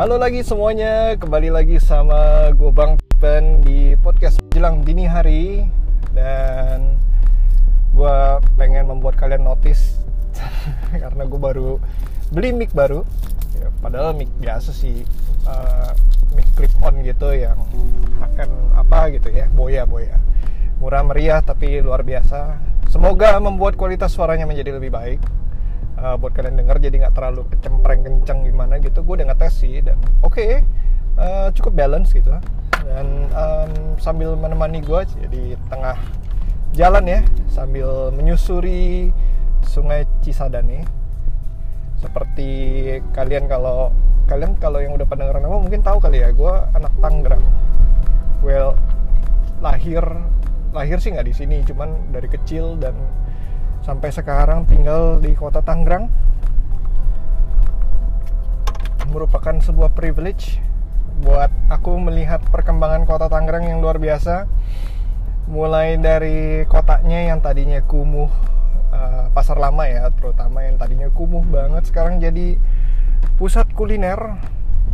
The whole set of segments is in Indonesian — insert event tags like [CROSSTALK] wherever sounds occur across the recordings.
Halo lagi semuanya, kembali lagi sama gue Bang Tipen di podcast jelang dini hari. Dan gue pengen membuat kalian notice [LAUGHS] Karena gue baru beli mic baru. Ya, Padahal mic biasa sih, uh, mic clip on gitu yang HM apa gitu ya, boya-boya Murah meriah tapi luar biasa. Semoga membuat kualitas suaranya menjadi lebih baik uh, buat kalian denger jadi nggak terlalu kecempreng kenceng gimana gitu gue udah ngetes sih dan oke okay, uh, cukup balance gitu. Dan um, sambil menemani gue di tengah jalan ya sambil menyusuri sungai Cisadane. Seperti kalian kalau kalian kalau yang udah pendengar nama mungkin tahu kali ya gue anak Tangerang. Well lahir lahir sih nggak di sini cuman dari kecil dan sampai sekarang tinggal di kota Tangerang. Merupakan sebuah privilege buat aku melihat perkembangan kota Tangerang yang luar biasa. Mulai dari kotanya yang tadinya kumuh uh, pasar lama ya terutama yang tadinya kumuh banget sekarang jadi pusat kuliner.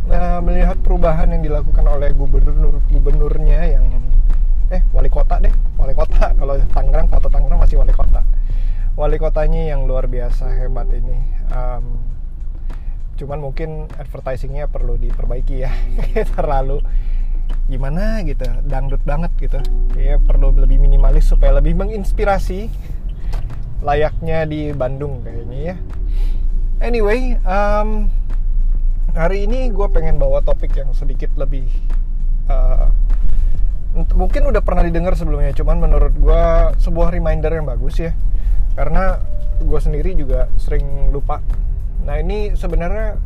Uh, melihat perubahan yang dilakukan oleh gubernur gubernurnya yang eh wali kota deh wali kota. Kalau Tangerang kota Tangerang masih wali kota wali kotanya yang luar biasa hebat ini. Um, cuman mungkin advertisingnya perlu diperbaiki ya [LAUGHS] terlalu gimana gitu dangdut banget gitu. Ya perlu lebih minimalis supaya lebih menginspirasi layaknya di Bandung kayaknya ya. Anyway um, hari ini gue pengen bawa topik yang sedikit lebih uh, mungkin udah pernah didengar sebelumnya cuman menurut gue sebuah reminder yang bagus ya karena gue sendiri juga sering lupa. Nah ini sebenarnya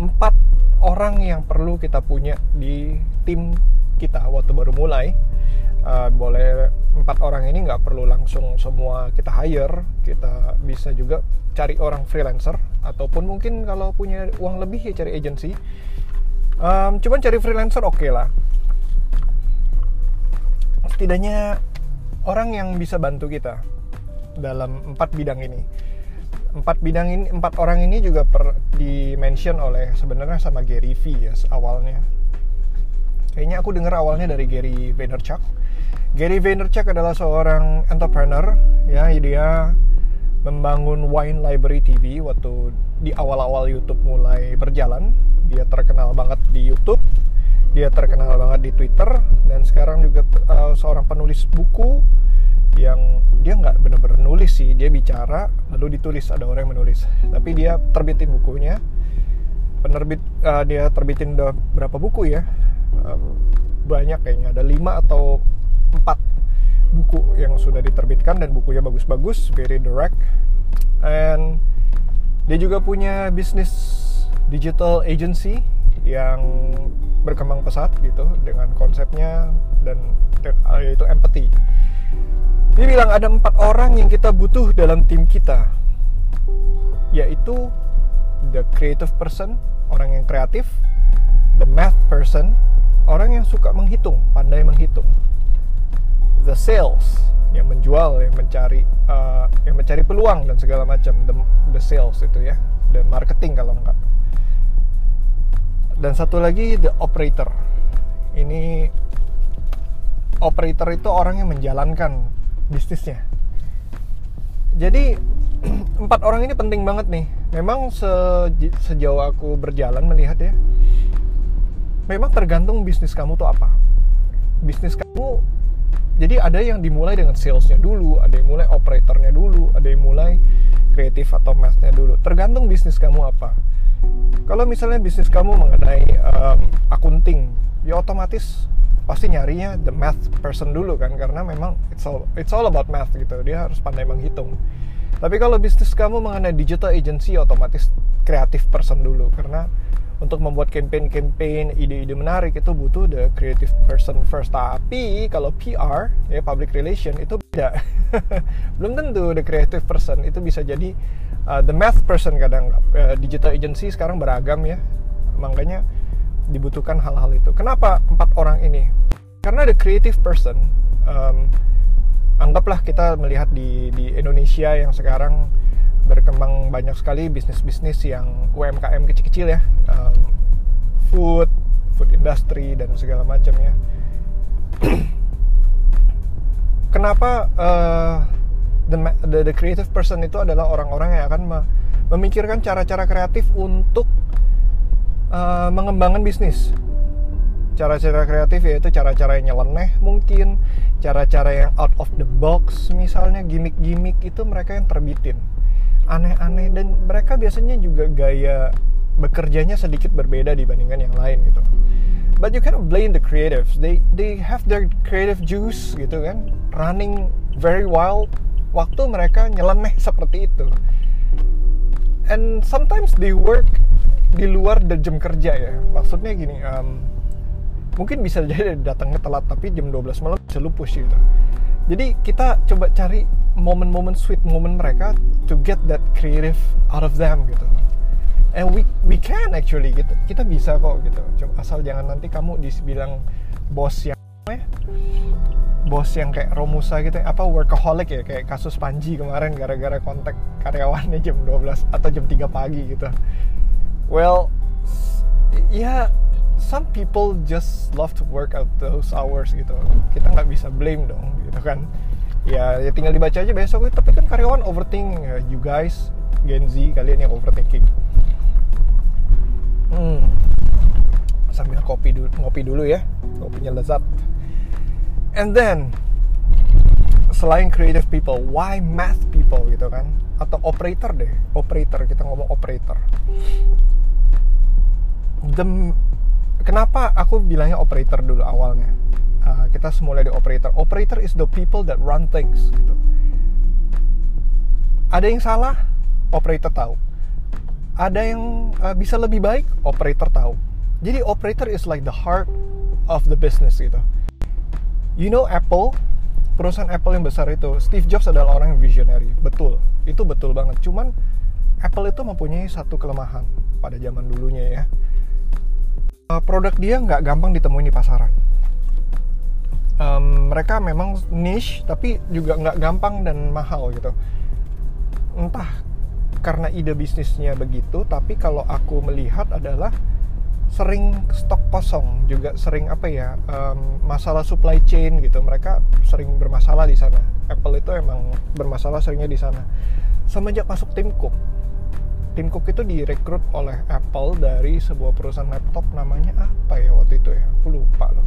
empat orang yang perlu kita punya di tim kita waktu baru mulai. Uh, boleh empat orang ini nggak perlu langsung semua kita hire kita bisa juga cari orang freelancer ataupun mungkin kalau punya uang lebih ya cari agency. Um, cuman cari freelancer oke okay lah. Setidaknya orang yang bisa bantu kita dalam empat bidang ini. Empat bidang ini empat orang ini juga per di mention oleh sebenarnya sama Gary V ya awalnya. Kayaknya aku dengar awalnya dari Gary Vaynerchuk. Gary Vaynerchuk adalah seorang entrepreneur ya dia membangun Wine Library TV waktu di awal-awal YouTube mulai berjalan. Dia terkenal banget di YouTube dia terkenal banget di Twitter dan sekarang juga uh, seorang penulis buku yang dia nggak bener-bener nulis sih. Dia bicara lalu ditulis. Ada orang yang menulis. Tapi dia terbitin bukunya. Penerbit uh, dia terbitin udah berapa buku ya? Um, banyak kayaknya. Ada lima atau empat buku yang sudah diterbitkan dan bukunya bagus-bagus very direct. And dia juga punya bisnis digital agency yang berkembang pesat gitu dengan konsepnya dan uh, yaitu empathy dia bilang ada empat orang yang kita butuh dalam tim kita. Yaitu the creative person orang yang kreatif the math person orang yang suka menghitung pandai menghitung. The sales yang menjual yang mencari uh, yang mencari peluang dan segala macam. The, the sales itu ya. Dan marketing kalau enggak. Dan satu lagi the operator. Ini operator itu orang yang menjalankan bisnisnya. Jadi [CLEARS THROAT] empat orang ini penting banget nih. Memang se sejauh aku berjalan melihat ya memang tergantung bisnis kamu tuh apa. Bisnis kamu jadi ada yang dimulai dengan salesnya dulu ada yang mulai operatornya dulu ada yang mulai kreatif atau mathnya dulu. Tergantung bisnis kamu apa. Kalau misalnya bisnis kamu mengenai um, akunting ya otomatis pasti nyarinya the math person dulu kan karena memang it's all it's all about math gitu dia harus pandai menghitung Tapi kalau bisnis kamu mengenai digital agency otomatis kreatif person dulu karena untuk membuat campaign-campaign, ide-ide menarik itu butuh the creative person first. Tapi kalau PR, ya public relation itu beda. [LAUGHS] Belum tentu the creative person itu bisa jadi uh, the math person kadang. Uh, digital agency sekarang beragam ya, makanya dibutuhkan hal-hal itu. Kenapa empat orang ini? Karena the creative person um, anggaplah kita melihat di di Indonesia yang sekarang berkembang banyak sekali bisnis-bisnis yang UMKM kecil-kecil ya um, food food industry dan segala macam ya [CLEARS THROAT] kenapa uh, the, the the creative person itu adalah orang-orang yang akan memikirkan cara-cara kreatif untuk uh, mengembangkan bisnis. Cara-cara kreatif yaitu cara-cara yang nyeleneh mungkin cara-cara yang out of the box misalnya gimmick-gimmick itu mereka yang terbitin. Aneh-aneh dan mereka biasanya juga gaya bekerjanya sedikit berbeda dibandingkan yang lain gitu. But you cannot blame the creatives. They they have their creative juice gitu kan running very wild waktu mereka nyeleneh seperti itu. And sometimes they work di luar jam kerja ya. Maksudnya gini um, mungkin bisa jadi [LAUGHS] datangnya telat tapi jam 12 malam bisa lupus gitu. Jadi kita coba cari momen-momen sweet momen mereka to get that creative out of them gitu. And we we can actually gitu. Kita bisa kok gitu. Coba asal jangan nanti kamu dibilang bos yang ya? Bos yang kayak Romusa gitu apa workaholic ya? Kayak kasus Panji kemarin gara-gara kontak karyawannya jam 12 atau jam 3 pagi gitu well ya some people just love to work out those hours gitu. Kita nggak bisa blame dong gitu kan. Ya, ya tinggal dibaca aja besok. Tapi kan karyawan overthink. Ya, you guys Gen Z kalian yang overthinking. Hmm. Sambil kopi dulu ngopi dulu ya. Kopinya lezat. And then selain creative people why math people gitu kan? Atau operator deh. Operator kita ngomong operator the kenapa aku bilangnya operator dulu awalnya? Uh, kita semula di operator. Operator is the people that run things gitu. Ada yang salah? Operator tahu. Ada yang uh, bisa lebih baik? Operator tahu. Jadi operator is like the heart of the business gitu. You know Apple? Perusahaan Apple yang besar itu Steve Jobs adalah orang yang visionary. Betul. Itu betul banget. Cuman Apple itu mempunyai satu kelemahan pada zaman dulunya ya uh, produk dia nggak gampang ditemuin di pasaran. Um, mereka memang niche tapi juga nggak gampang dan mahal gitu. Entah karena ide bisnisnya begitu, tapi kalau aku melihat adalah sering stok kosong juga sering apa ya um, masalah supply chain gitu mereka sering bermasalah di sana Apple itu emang bermasalah seringnya di sana semenjak masuk tim Cook Tim Cook itu direkrut oleh Apple dari sebuah perusahaan laptop namanya apa ya waktu itu ya? Aku lupa loh.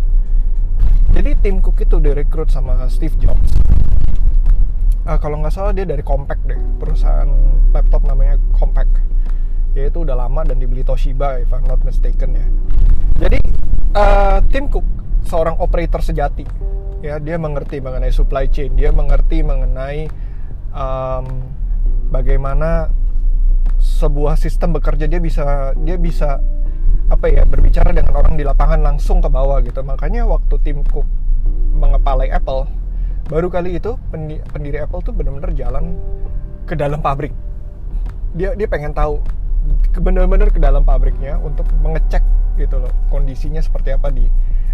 Jadi Tim Cook itu direkrut sama Steve Jobs. Uh, kalau nggak salah dia dari Compaq deh perusahaan laptop namanya Compaq. Yaitu udah lama dan dibeli Toshiba if I'm not mistaken ya. Jadi uh, Tim Cook seorang operator sejati. Ya dia mengerti mengenai supply chain dia mengerti mengenai um, bagaimana sebuah sistem bekerja dia bisa dia bisa apa ya berbicara dengan orang di lapangan langsung ke bawah gitu. Makanya waktu tim Cook mengepalai Apple baru kali itu pendiri Apple tuh benar-benar jalan ke dalam pabrik. Dia dia pengen tahu benar-benar ke dalam pabriknya untuk mengecek gitu loh kondisinya seperti apa di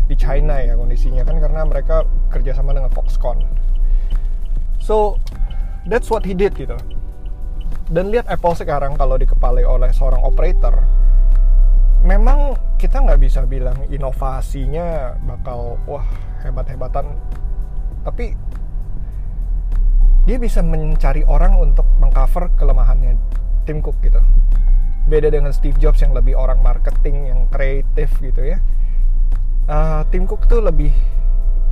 di China ya kondisinya kan karena mereka kerjasama dengan Foxconn. So that's what he did gitu dan lihat Apple sekarang kalau dikepalai oleh seorang operator memang kita nggak bisa bilang inovasinya bakal wah hebat-hebatan. Tapi dia bisa mencari orang untuk mengcover kelemahannya Tim Cook gitu. Beda dengan Steve Jobs yang lebih orang marketing yang kreatif gitu ya. Uh, Tim Cook tuh lebih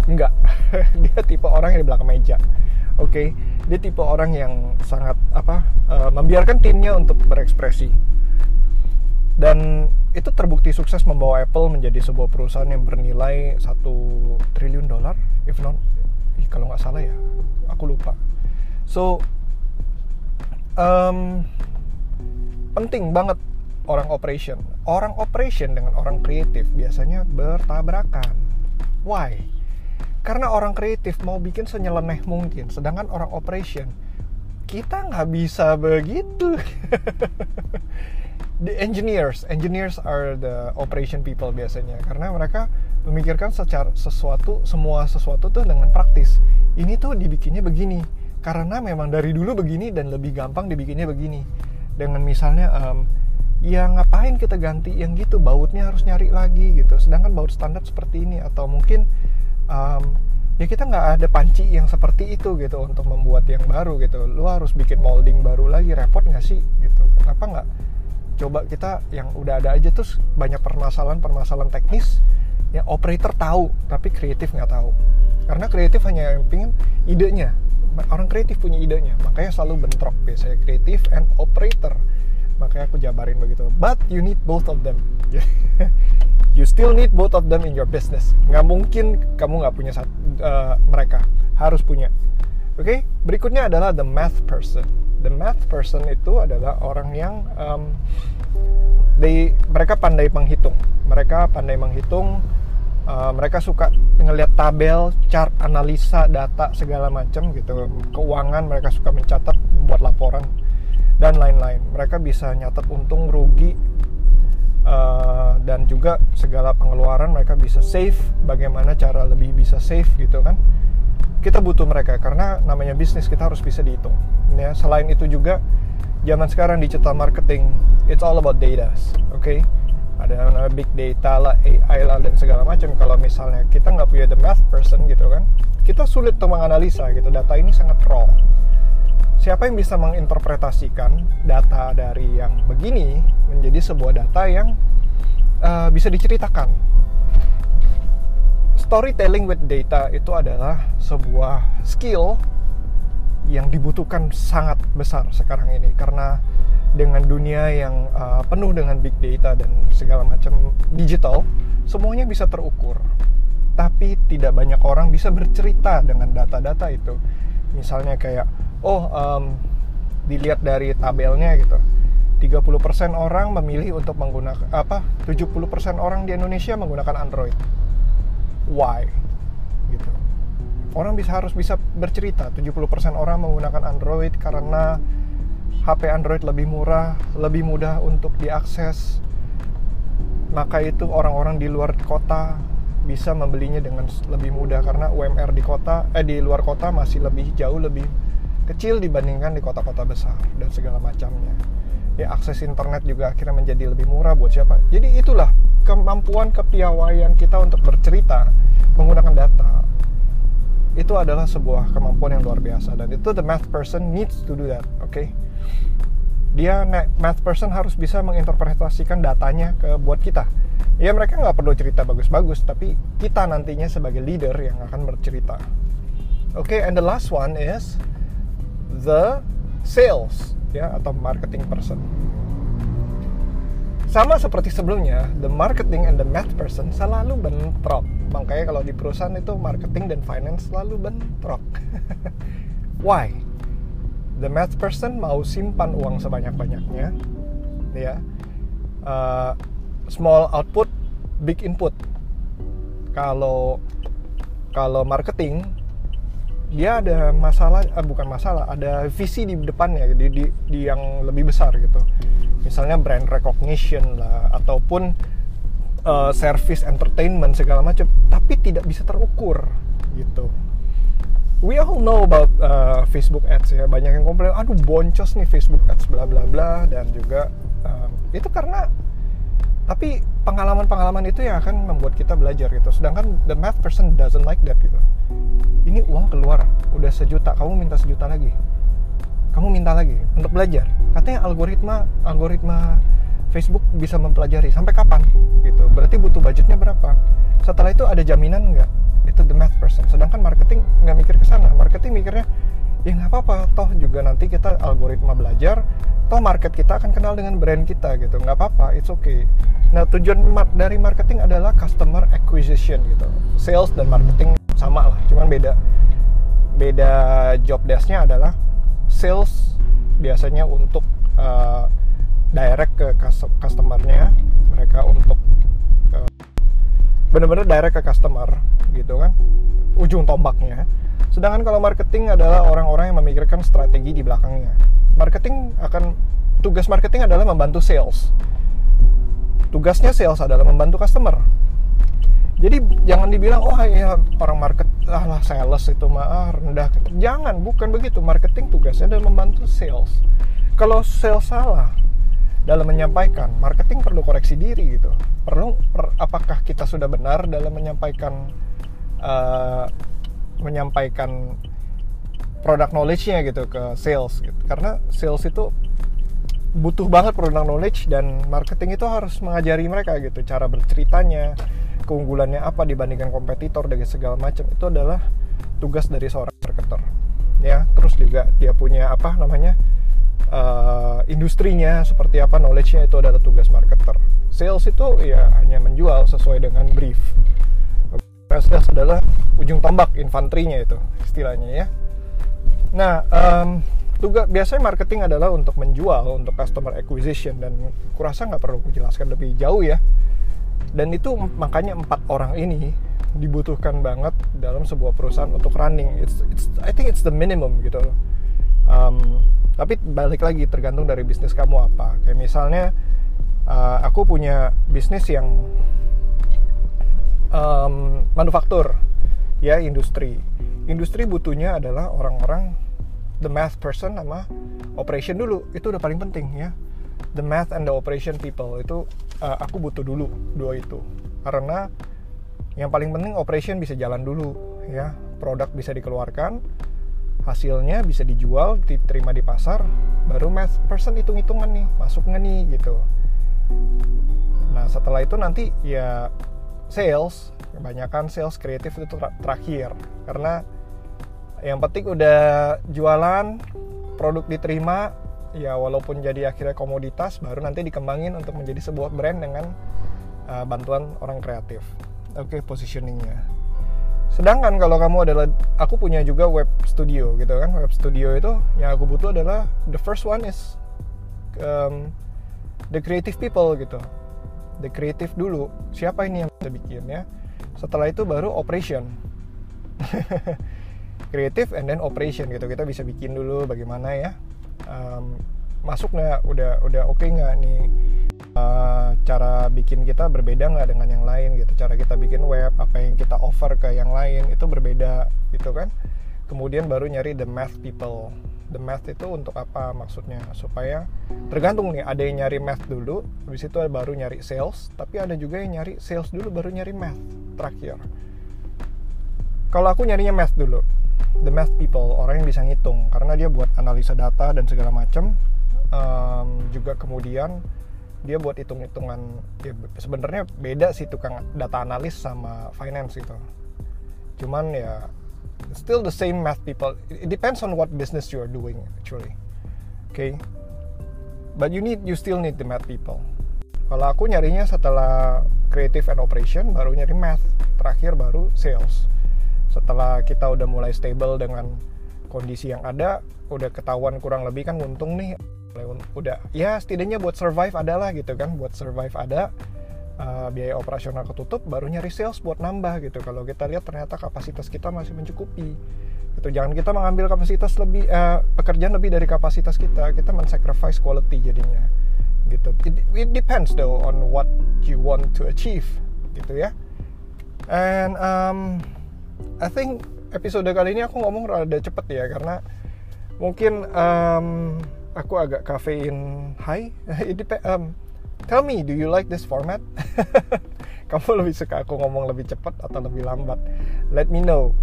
enggak [LAUGHS] dia tipe orang yang di belakang meja oke okay? dia tipe orang yang sangat apa uh, membiarkan timnya untuk berekspresi dan itu terbukti sukses membawa Apple menjadi sebuah perusahaan yang bernilai satu triliun dolar if not kalau nggak salah ya aku lupa so um, penting banget orang operation. Orang operation dengan orang kreatif biasanya bertabrakan. Why? Karena orang kreatif mau bikin senyeleneh mungkin, sedangkan orang operation kita nggak bisa begitu. [LAUGHS] the engineers, engineers are the operation people biasanya, karena mereka memikirkan secara sesuatu, semua sesuatu tuh dengan praktis. Ini tuh dibikinnya begini, karena memang dari dulu begini dan lebih gampang dibikinnya begini. Dengan misalnya um, ya ngapain kita ganti yang gitu bautnya harus nyari lagi gitu sedangkan baut standar seperti ini atau mungkin um, ya kita nggak ada panci yang seperti itu gitu untuk membuat yang baru gitu. Lu harus bikin molding baru lagi repot nggak sih gitu? Kenapa nggak? Coba kita yang udah ada aja terus banyak permasalahan permasalahan teknis yang operator tahu tapi kreatif nggak tahu. Karena kreatif hanya yang pingin idenya. Orang kreatif punya idenya makanya selalu bentrok. Biasanya kreatif and operator. Makanya aku jabarin begitu. But you need both of them [LAUGHS] you still need both of them in your business nggak mungkin kamu nggak punya satu, uh, mereka harus punya oke okay? berikutnya adalah the math person the math person itu adalah orang yang um, they, mereka pandai menghitung mereka pandai menghitung uh, mereka suka ngelihat tabel, chart, analisa, data segala macam gitu. Keuangan mereka suka mencatat, buat laporan dan lain-lain. Mereka bisa nyatet untung rugi uh, dan juga segala pengeluaran mereka bisa save. Bagaimana cara lebih bisa save gitu kan? Kita butuh mereka karena namanya bisnis kita harus bisa dihitung. Ya, selain itu juga zaman sekarang digital marketing it's all about data, oke? Okay? Ada big data lah, AI lah dan segala macam. Kalau misalnya kita nggak punya the math person gitu kan, kita sulit untuk menganalisa gitu. Data ini sangat raw siapa yang bisa menginterpretasikan data dari yang begini menjadi sebuah data yang uh, bisa diceritakan. Storytelling with data itu adalah sebuah skill yang dibutuhkan sangat besar sekarang ini karena dengan dunia yang uh, penuh dengan big data dan segala macam digital, semuanya bisa terukur. Tapi tidak banyak orang bisa bercerita dengan data-data itu. Misalnya kayak oh um, dilihat dari tabelnya gitu. 30% orang memilih untuk menggunakan apa 70% orang di Indonesia menggunakan Android. Why? Gitu. Orang bisa harus bisa bercerita 70% orang menggunakan Android karena HP Android lebih murah, lebih mudah untuk diakses. Maka itu orang-orang di luar kota bisa membelinya dengan lebih mudah karena UMR di kota eh di luar kota masih lebih jauh lebih kecil dibandingkan di kota-kota besar dan segala macamnya. Ya akses internet juga akhirnya menjadi lebih murah buat siapa. Jadi itulah kemampuan kepiawaian kita untuk bercerita menggunakan data. Itu adalah sebuah kemampuan yang luar biasa dan itu the math person needs to do that, oke? Okay? Dia math person harus bisa menginterpretasikan datanya ke buat kita. Ya mereka nggak perlu cerita bagus-bagus, tapi kita nantinya sebagai leader yang akan bercerita. Oke, okay, and the last one is the sales ya atau marketing person. Sama seperti sebelumnya, the marketing and the math person selalu bentrok. Makanya kalau di perusahaan itu marketing dan finance selalu bentrok. [LAUGHS] Why? The math person mau simpan uang sebanyak-banyaknya, ya. Uh, small output, big input. Kalau kalau marketing dia ada masalah eh, bukan masalah ada visi di depannya di, di, di yang lebih besar gitu. Misalnya brand recognition lah ataupun uh, service entertainment segala macam tapi tidak bisa terukur gitu. We all know about uh, Facebook ads ya banyak yang komplain aduh boncos nih Facebook ads bla bla bla dan juga um, itu karena tapi pengalaman-pengalaman itu yang akan membuat kita belajar gitu. Sedangkan the math person doesn't like that gitu ini uang keluar udah sejuta kamu minta sejuta lagi. Kamu minta lagi untuk belajar. Katanya algoritma algoritma Facebook bisa mempelajari. Sampai kapan? Gitu. Berarti butuh budgetnya berapa? Setelah itu ada jaminan nggak? Itu the math person. Sedangkan marketing nggak mikir ke sana. Marketing mikirnya ya nggak apa-apa. Toh juga nanti kita algoritma belajar. Toh market kita akan kenal dengan brand kita gitu. Nggak apa-apa. It's okay. Nah tujuan dari marketing adalah customer acquisition gitu. Sales dan marketing sama lah cuman beda. Beda job desknya adalah sales biasanya untuk uh, direct ke customernya. Mereka untuk uh, benar-benar direct ke customer gitu kan ujung tombaknya. Sedangkan kalau marketing adalah orang-orang yang memikirkan strategi di belakangnya. Marketing akan tugas marketing adalah membantu sales. Tugasnya sales adalah membantu customer jadi jangan dibilang oh ya orang market ah lah sales itu mah ah, rendah. Jangan bukan begitu. Marketing tugasnya adalah membantu sales. Kalau sales salah dalam menyampaikan marketing perlu koreksi diri gitu. Perlu per, apakah kita sudah benar dalam menyampaikan uh, menyampaikan product knowledge-nya gitu ke sales gitu. Karena sales itu butuh banget product knowledge dan marketing itu harus mengajari mereka gitu cara berceritanya keunggulannya apa dibandingkan kompetitor dan segala macam itu adalah tugas dari seorang marketer. Ya terus juga dia punya apa namanya uh, industrinya seperti apa knowledge-nya itu adalah tugas marketer. Sales itu ya hanya menjual sesuai dengan brief. Sales adalah ujung tombak infanterinya itu istilahnya ya. Nah um, tugas biasanya marketing adalah untuk menjual untuk customer acquisition dan kurasa nggak perlu menjelaskan lebih jauh ya dan itu makanya empat orang ini dibutuhkan banget dalam sebuah perusahaan untuk running. It's, it's I think it's the minimum gitu. Um, tapi balik lagi tergantung dari bisnis kamu apa. Kayak misalnya uh, aku punya bisnis yang um, manufaktur ya industri. Industri butuhnya adalah orang-orang the math person sama operation dulu. Itu udah paling penting ya the math and the operation people. Itu uh, aku butuh dulu dua itu. Karena yang paling penting operation bisa jalan dulu ya. Produk bisa dikeluarkan hasilnya bisa dijual diterima di pasar baru math person hitung hitungan nih masuk nggak nih gitu. Nah setelah itu nanti ya sales kebanyakan sales kreatif itu terakhir. Karena yang penting udah jualan produk diterima ya walaupun jadi akhirnya komoditas baru nanti dikembangin untuk menjadi sebuah brand dengan uh, bantuan orang kreatif. Oke okay, positioningnya. Sedangkan kalau kamu adalah aku punya juga web studio gitu kan. Web studio itu yang aku butuh adalah the first one is um, the creative people gitu. The creative dulu. Siapa ini yang bisa bikin ya? Setelah itu baru operation. [LAUGHS] Creative and then operation gitu. Kita bisa bikin dulu bagaimana ya um, masuk nggak? Udah udah oke okay nggak nih? Uh, cara bikin kita berbeda nggak dengan yang lain gitu? Cara kita bikin web apa yang kita offer ke yang lain itu berbeda gitu kan? Kemudian baru nyari the math people. The math itu untuk apa maksudnya? Supaya tergantung nih ada yang nyari math dulu habis itu baru nyari sales tapi ada juga yang nyari sales dulu baru nyari math terakhir. Kalau aku nyarinya math dulu the math people orang yang bisa ngitung. Karena dia buat analisa data dan segala macam um, juga kemudian dia buat hitung-hitungan ya sebenarnya beda sih tukang data analis sama finance itu cuman ya still the same math people. It depends on what business you are doing actually. Okay? But you need you still need the math people. Kalau aku nyarinya setelah creative and operation baru nyari math. Terakhir baru sales setelah kita udah mulai stable dengan kondisi yang ada udah ketahuan kurang lebih kan untung nih. Udah ya setidaknya buat survive adalah gitu kan buat survive ada uh, biaya operasional ketutup baru nyari sales buat nambah gitu. Kalau kita lihat ternyata kapasitas kita masih mencukupi itu jangan kita mengambil kapasitas lebih uh, pekerjaan lebih dari kapasitas kita. Kita men-sacrifice quality jadinya gitu. It, it depends though on what you want to achieve gitu ya. And um, I think episode kali ini aku ngomong rada cepet ya karena mungkin um, aku agak kafein high. [LAUGHS] um, tell me, do you like this format? [LAUGHS] Kamu lebih suka aku ngomong lebih cepat atau lebih lambat? Let me know.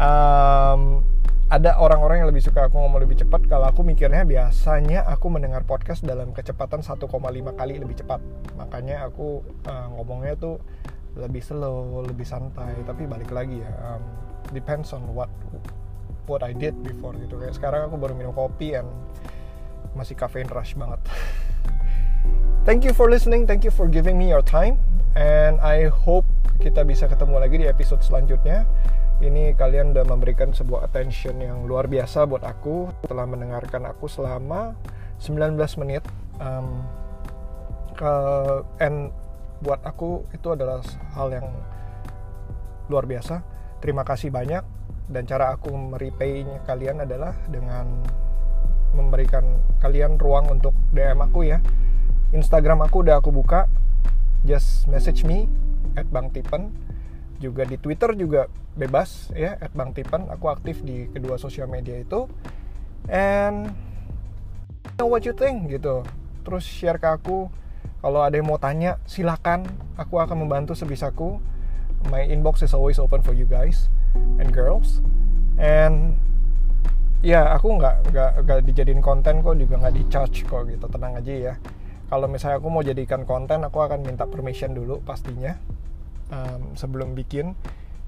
Um, ada orang-orang yang lebih suka aku ngomong lebih cepat kalau aku mikirnya biasanya aku mendengar podcast dalam kecepatan 1,5 kali lebih cepat makanya aku uh, ngomongnya tuh lebih slow lebih santai tapi balik lagi ya um, depends on what what I did before gitu. Kayak sekarang aku baru minum kopi and masih caffeine rush banget. [LAUGHS] Thank you for listening thank you for giving me your time and I hope kita bisa ketemu lagi di episode selanjutnya. Ini kalian udah memberikan sebuah attention yang luar biasa buat aku telah mendengarkan aku selama 19 menit um, uh, and buat aku itu adalah hal yang luar biasa. Terima kasih banyak dan cara aku merepaynya kalian adalah dengan memberikan kalian ruang untuk DM aku ya. Instagram aku udah aku buka. Just message me at Bang Tipen. Juga di Twitter juga bebas ya at Bang Tipen. Aku aktif di kedua sosial media itu. And know what you think gitu. Terus share ke aku kalau ada yang mau tanya silakan. Aku akan membantu sebisaku my inbox is always open for you guys and girls. And ya aku nggak nggak nggak dijadiin konten kok juga nggak di charge kok gitu. Tenang aja ya. Kalau misalnya aku mau jadikan konten aku akan minta permission dulu pastinya. Um, sebelum bikin.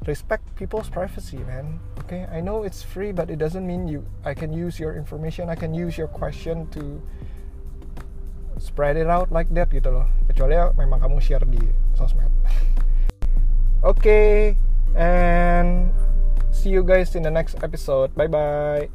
Respect people's privacy man. Okay? I know it's free but it doesn't mean you I can use your information I can use your question to spread it out like that gitu loh. Kecuali memang kamu share di sosmed. [LAUGHS] Oke okay, and see you guys in the next episode. Bye bye